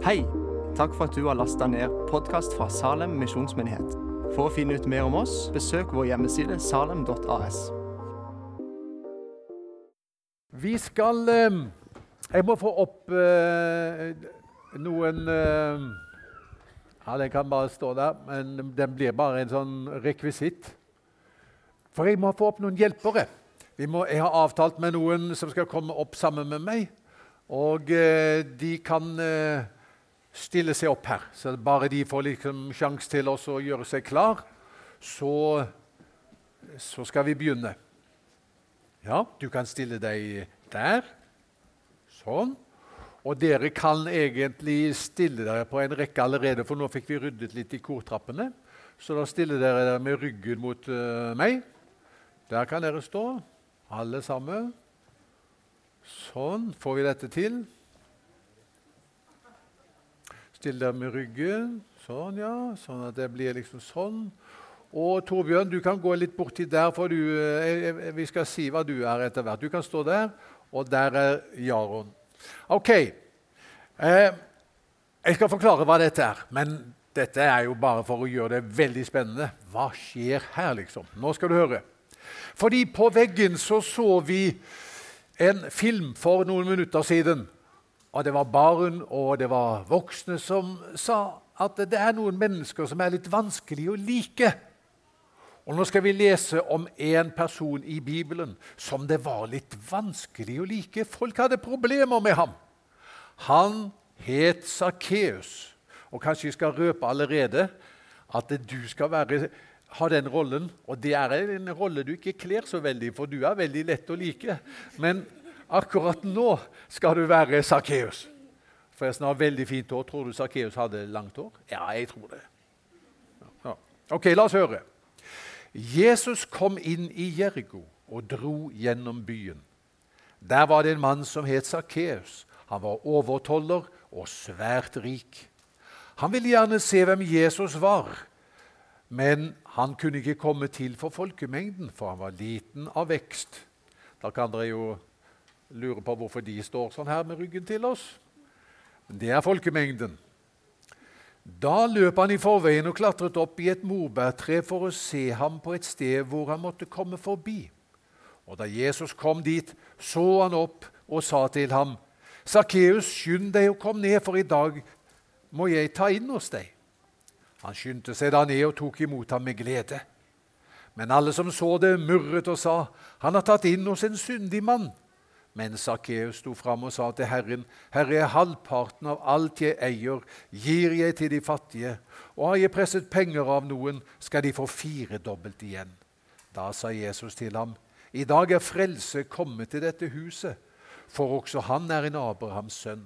Hei! Takk for at du har lasta ned podkast fra Salem misjonsmyndighet. For å finne ut mer om oss, besøk vår hjemmeside salem.as. Vi skal eh, Jeg må få opp eh, noen eh, Ja, den kan bare stå der, men den blir bare en sånn rekvisitt. For jeg må få opp noen hjelpere. Må, jeg har avtalt med noen som skal komme opp sammen med meg. Og eh, de kan stille seg opp her. Så bare de får liksom sjanse til å gjøre seg klar, så, så skal vi begynne. Ja, du kan stille deg der. Sånn. Og dere kan egentlig stille dere på en rekke allerede, for nå fikk vi ryddet litt i kortrappene. Så da stiller dere dere med ryggen mot uh, meg. Der kan dere stå, alle sammen. Sånn. Får vi dette til? Still deg med ryggen. Sånn, ja. Sånn at det blir liksom sånn. Og Torbjørn, du kan gå litt borti der, for du, eh, vi skal si hva du er etter hvert. Du kan stå der, og der er Jaron. Ok. Eh, jeg skal forklare hva dette er, men dette er jo bare for å gjøre det veldig spennende. Hva skjer her, liksom? Nå skal du høre. Fordi på veggen så så vi en film for noen minutter siden. Og det var barn og det var voksne som sa at det er noen mennesker som er litt vanskelig å like. Og Nå skal vi lese om en person i Bibelen som det var litt vanskelig å like. Folk hadde problemer med ham. Han het Sakkeus. Og kanskje vi skal røpe allerede at du skal være, ha den rollen. Og det er en rolle du ikke kler så veldig, for du er veldig lett å like. Men akkurat nå skal du være Sakkeus. Forresten har veldig fint hår. Tror du Sakkeus hadde langt hår? Ja, jeg tror det. Ja. Ok, la oss høre. Jesus kom inn i Jeriko og dro gjennom byen. Der var det en mann som het Sakkeus. Han var overtoller og svært rik. Han ville gjerne se hvem Jesus var, men han kunne ikke komme til for folkemengden, for han var liten av vekst. Da kan dere jo lure på hvorfor de står sånn her med ryggen til oss. Det er folkemengden. Da løp han i forveien og klatret opp i et morbærtre for å se ham på et sted hvor han måtte komme forbi. Og Da Jesus kom dit, så han opp og sa til ham, 'Sakkeus, skynd deg og kom ned, for i dag må jeg ta inn hos deg.' Han skyndte seg da ned og tok imot ham med glede. Men alle som så det, murret og sa, 'Han har tatt inn hos en syndig mann.' Men Sakkeus sto fram og sa til Herren, Herre, halvparten av alt jeg eier, gir jeg til de fattige, og har jeg presset penger av noen, skal de få firedobbelt igjen. Da sa Jesus til ham, I dag er frelse kommet til dette huset, for også han er en Abrahams sønn.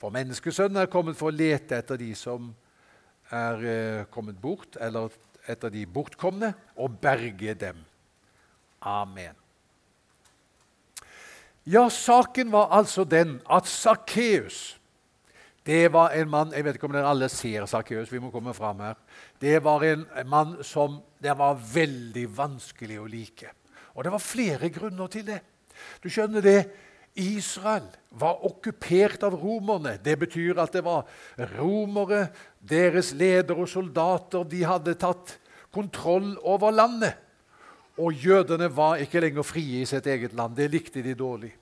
For menneskesønnen er kommet for å lete etter de som er eh, kommet bort, eller etter de bortkomne, og berge dem. Amen. Ja, saken var altså den at Sakkeus det var en mann Jeg vet ikke om dere alle ser Sakkeus. Vi må komme fram her. Det var en mann som det var veldig vanskelig å like. Og det var flere grunner til det. Du skjønner det, Israel var okkupert av romerne. Det betyr at det var romere, deres ledere og soldater, de hadde tatt kontroll over landet. Og jødene var ikke lenger frie i sitt eget land. Det likte de dårlig.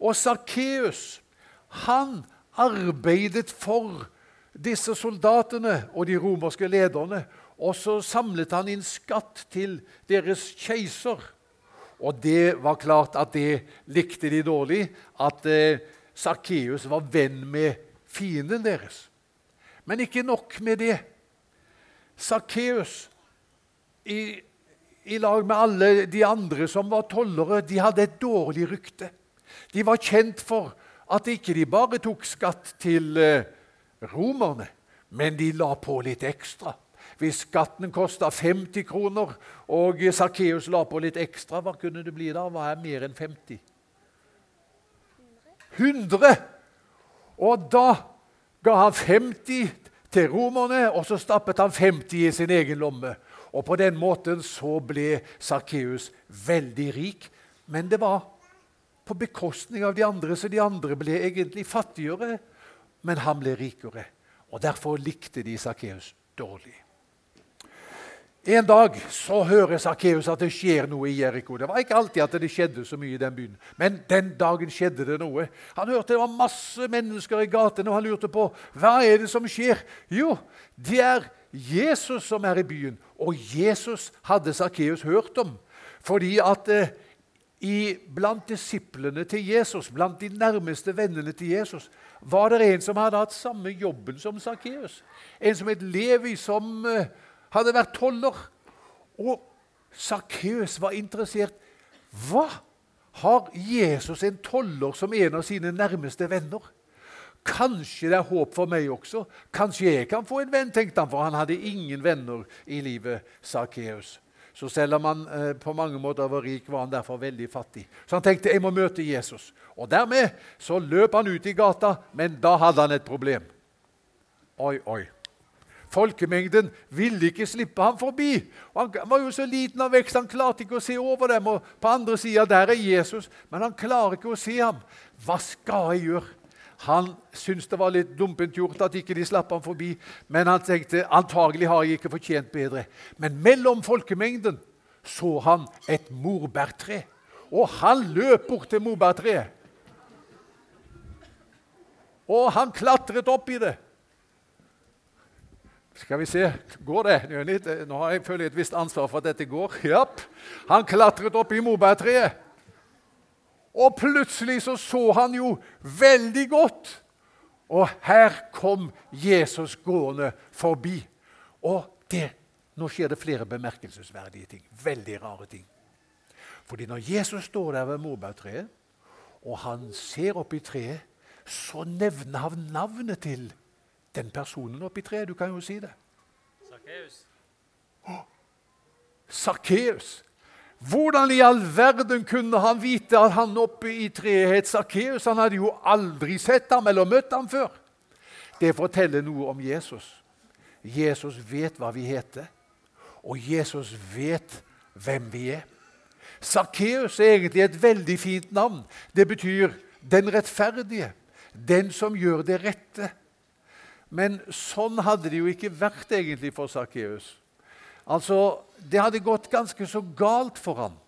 Og Sarkeus, han arbeidet for disse soldatene og de romerske lederne. Og så samlet han inn skatt til deres keiser. Og det var klart at det likte de dårlig, at eh, Sakkeus var venn med fienden deres. Men ikke nok med det. Sarkeus i i lag med alle de andre som var tollere, de hadde et dårlig rykte. De var kjent for at ikke de bare tok skatt til eh, romerne, men de la på litt ekstra. Hvis skatten kosta 50 kroner, og Sakkeus la på litt ekstra, hva kunne det bli da? Hva er mer enn 50? 100! Og da ga han 50 til romerne, og så stappet han 50 i sin egen lomme. Og På den måten så ble Sakkeus veldig rik, men det var på bekostning av de andre, så de andre ble egentlig fattigere. men han ble rikere. Og Derfor likte de Sakkeus dårlig. En dag så hører Sakkeus at det skjer noe i Jeriko. Det var ikke alltid at det skjedde så mye i den byen, men den dagen skjedde det noe. Han hørte det var masse mennesker i gatene, og han lurte på hva er det som skjer. Jo, det er Jesus som er i byen, og Jesus hadde Sakkeus hørt om. Fordi at eh, i, blant disiplene til Jesus, blant de nærmeste vennene til Jesus, var det en som hadde hatt samme jobben som Sakkeus. En som het Levi, som eh, hadde vært toller. Og Sakkeus var interessert. Hva? Har Jesus en toller som en av sine nærmeste venner? Kanskje det er håp for meg også. Kanskje jeg kan få en venn, tenkte han, for han hadde ingen venner i livet, Sakkeus. Så selv om han eh, på mange måter var rik, var han derfor veldig fattig. Så han tenkte jeg må møte Jesus. Og dermed så løp han ut i gata, men da hadde han et problem. Oi, oi. Folkemengden ville ikke slippe ham forbi. Og han var jo så liten av vekst, han klarte ikke å se over dem. Og på andre sida der er Jesus, men han klarer ikke å se ham. Hva skal jeg gjøre? Han syntes det var litt dumpent gjort at ikke de slapp ham forbi, men han tenkte antagelig har jeg ikke fortjent bedre. Men mellom folkemengden så han et morbærtre, og han løp bort til morbærtreet. Og han klatret opp i det. Skal vi se Går det? Nå har jeg føler et visst ansvar for at dette går. Japp. Han klatret opp i morbærtreet. Og plutselig så, så han jo veldig godt. Og her kom Jesus gående forbi. Og det, nå skjer det flere bemerkelsesverdige ting. Veldig rare ting. Fordi når Jesus står der ved morbærtreet, og han ser opp i treet, så nevner han navnet til den personen oppi treet. Du kan jo si det. Sakkeus. Sakkeus. Hvordan i all verden kunne han vite at han oppe i treet Sakkeus? Han hadde jo aldri sett ham eller møtt ham før. Det forteller noe om Jesus. Jesus vet hva vi heter, og Jesus vet hvem vi er. Sakkeus er egentlig et veldig fint navn. Det betyr 'den rettferdige', 'den som gjør det rette'. Men sånn hadde det jo ikke vært egentlig for Sakkeus. Altså, det hadde gått ganske så galt for ham.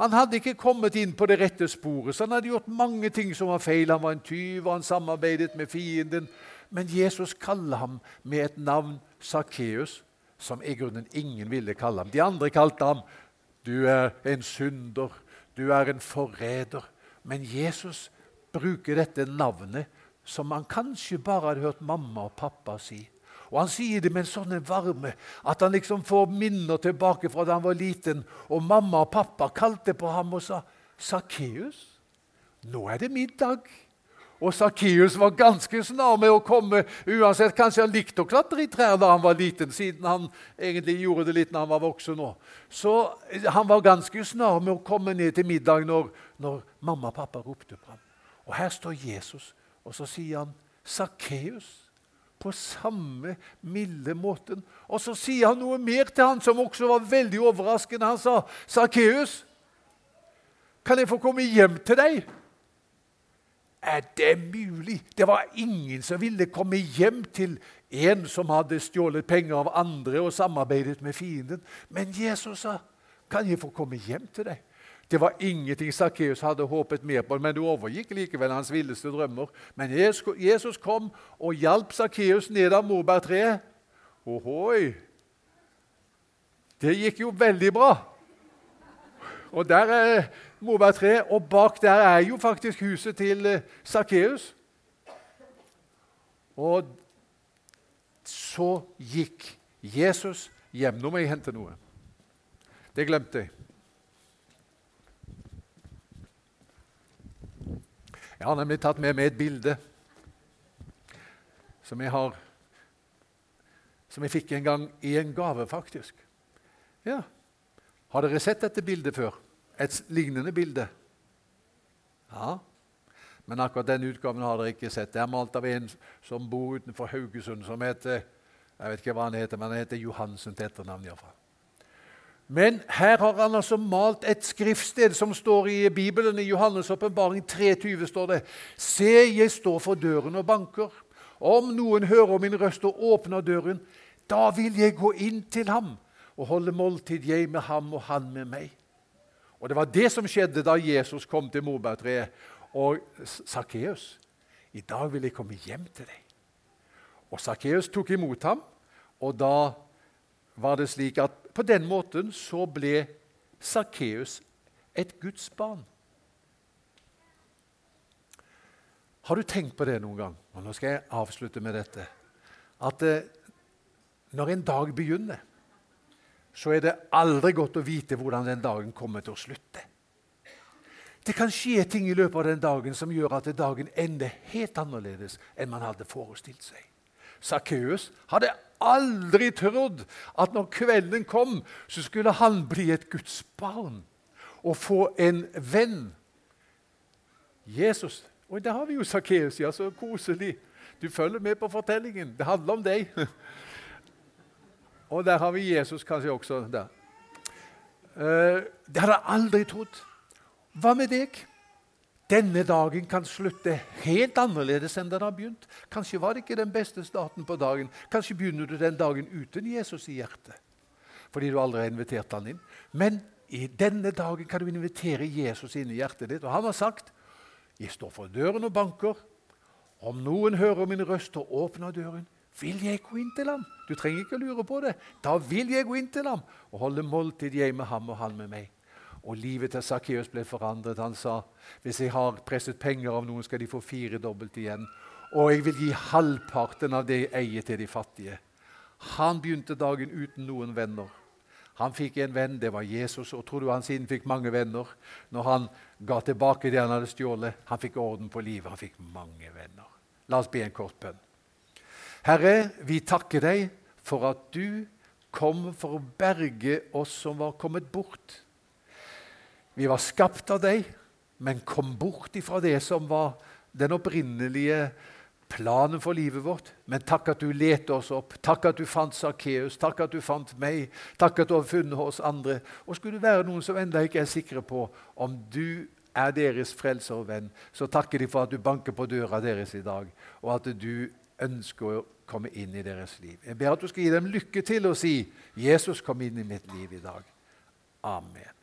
Han hadde ikke kommet inn på det rette sporet, så han hadde gjort mange ting som var feil. Han var en tyv, og han samarbeidet med fienden. Men Jesus kaller ham med et navn, Sakkeus, som i grunnen ingen ville kalle ham. De andre kalte ham du er en synder, du er en forræder. Men Jesus bruker dette navnet som han kanskje bare hadde hørt mamma og pappa si. Og Han sier det med en sånn varme at han liksom får minner tilbake fra da han var liten. Og mamma og pappa kalte på ham og sa 'Sakkeus, nå er det middag'. Og Sakkeus var ganske snar med å komme, uansett kanskje han likte å klatre i trær da han var liten, siden han egentlig gjorde det litt når han var voksen nå. Så han var ganske snar med å komme ned til middag når, når mamma og pappa ropte på ham. Og her står Jesus og så sier han 'Sakkeus' på samme milde måten. Og så sier han noe mer til han som også var veldig overraskende. Han sa, 'Sakkeus, kan jeg få komme hjem til deg?' Er det mulig? Det var ingen som ville komme hjem til en som hadde stjålet penger av andre og samarbeidet med fienden. Men Jesus sa, 'Kan jeg få komme hjem til deg?' Det var ingenting Sakkeus hadde håpet mer på, men det overgikk likevel hans villeste drømmer. Men Jesus kom og hjalp Sakkeus ned av morbærtreet. Ohoi! Det gikk jo veldig bra. Og der er morbærtreet, og bak der er jo faktisk huset til eh, Sakkeus. Og så gikk Jesus hjem. Nå må jeg hente noe. Det glemte jeg. Jeg har nemlig tatt med meg et bilde som jeg har Som jeg fikk en gang i en gave, faktisk. Ja. Har dere sett dette bildet før? Et lignende bilde? Ja. Men akkurat denne utgaven har dere ikke sett. Det er malt av en som bor utenfor Haugesund, som heter jeg vet ikke hva han heter, men han heter Johansen til etternavn. Iallfall. Men her har han altså malt et skriftsted som står i Bibelen. I Johannes' åpenbaring 3,20 står det Se, jeg står for døren og banker. Om noen hører min røst og åpner døren, da vil jeg gå inn til ham og holde måltid, jeg med ham og han med meg. Og Det var det som skjedde da Jesus kom til morbærtreet. Og Sakkeus, i dag vil jeg komme hjem til deg. Og Sakkeus tok imot ham, og da var det slik at på den måten så ble Sakkeus et Guds barn. Har du tenkt på det noen gang? Og nå skal jeg avslutte med dette. At eh, når en dag begynner, så er det aldri godt å vite hvordan den dagen kommer til å slutte. Det kan skje ting i løpet av den dagen som gjør at dagen ender helt annerledes enn man hadde forestilt seg. Sakkeus hadde aldri trodd at når kvelden kom, så skulle han bli et Guds barn og få en venn. Jesus Og der har vi jo Sakkeus. Ja, så koselig. Du følger med på fortellingen. Det handler om deg. Og der har vi Jesus kanskje også. der. Uh, det hadde jeg aldri trodd. Hva med deg? Denne dagen kan slutte helt annerledes enn den har begynt. Kanskje var det ikke den beste starten på dagen. Kanskje begynner du den dagen uten Jesus i hjertet fordi du aldri har invitert han inn. Men i denne dagen kan du invitere Jesus inn i hjertet ditt. Og han har sagt, 'Jeg står for døren og banker.' 'Om noen hører min røst og åpner døren, vil jeg gå inn til ham.' Du trenger ikke lure på det. Da vil jeg gå inn til ham og holde måltid, jeg med ham og han med meg. Og livet til Sakkeus ble forandret. Han sa hvis jeg har presset penger av noen, skal de få firedobbelt igjen. Og jeg vil gi halvparten av det jeg eier, til de fattige. Han begynte dagen uten noen venner. Han fikk en venn, det var Jesus. Og tror du han siden fikk mange venner når han ga tilbake det han hadde stjålet? Han fikk orden på livet. Han fikk mange venner. La oss be en kort bønn. Herre, vi takker deg for at du kom for å berge oss som var kommet bort. Vi var skapt av deg, men kom bort ifra det som var den opprinnelige planen for livet vårt. Men takk at du lette oss opp. Takk at du fant Sakkeus. Takk at du fant meg. Takk at du har funnet oss andre. Og skulle det være noen som ennå ikke er sikre på om du er deres frelser og venn, så takker de for at du banker på døra deres i dag, og at du ønsker å komme inn i deres liv. Jeg ber at du skal gi dem lykke til å si 'Jesus, kom inn i mitt liv i dag'. Amen.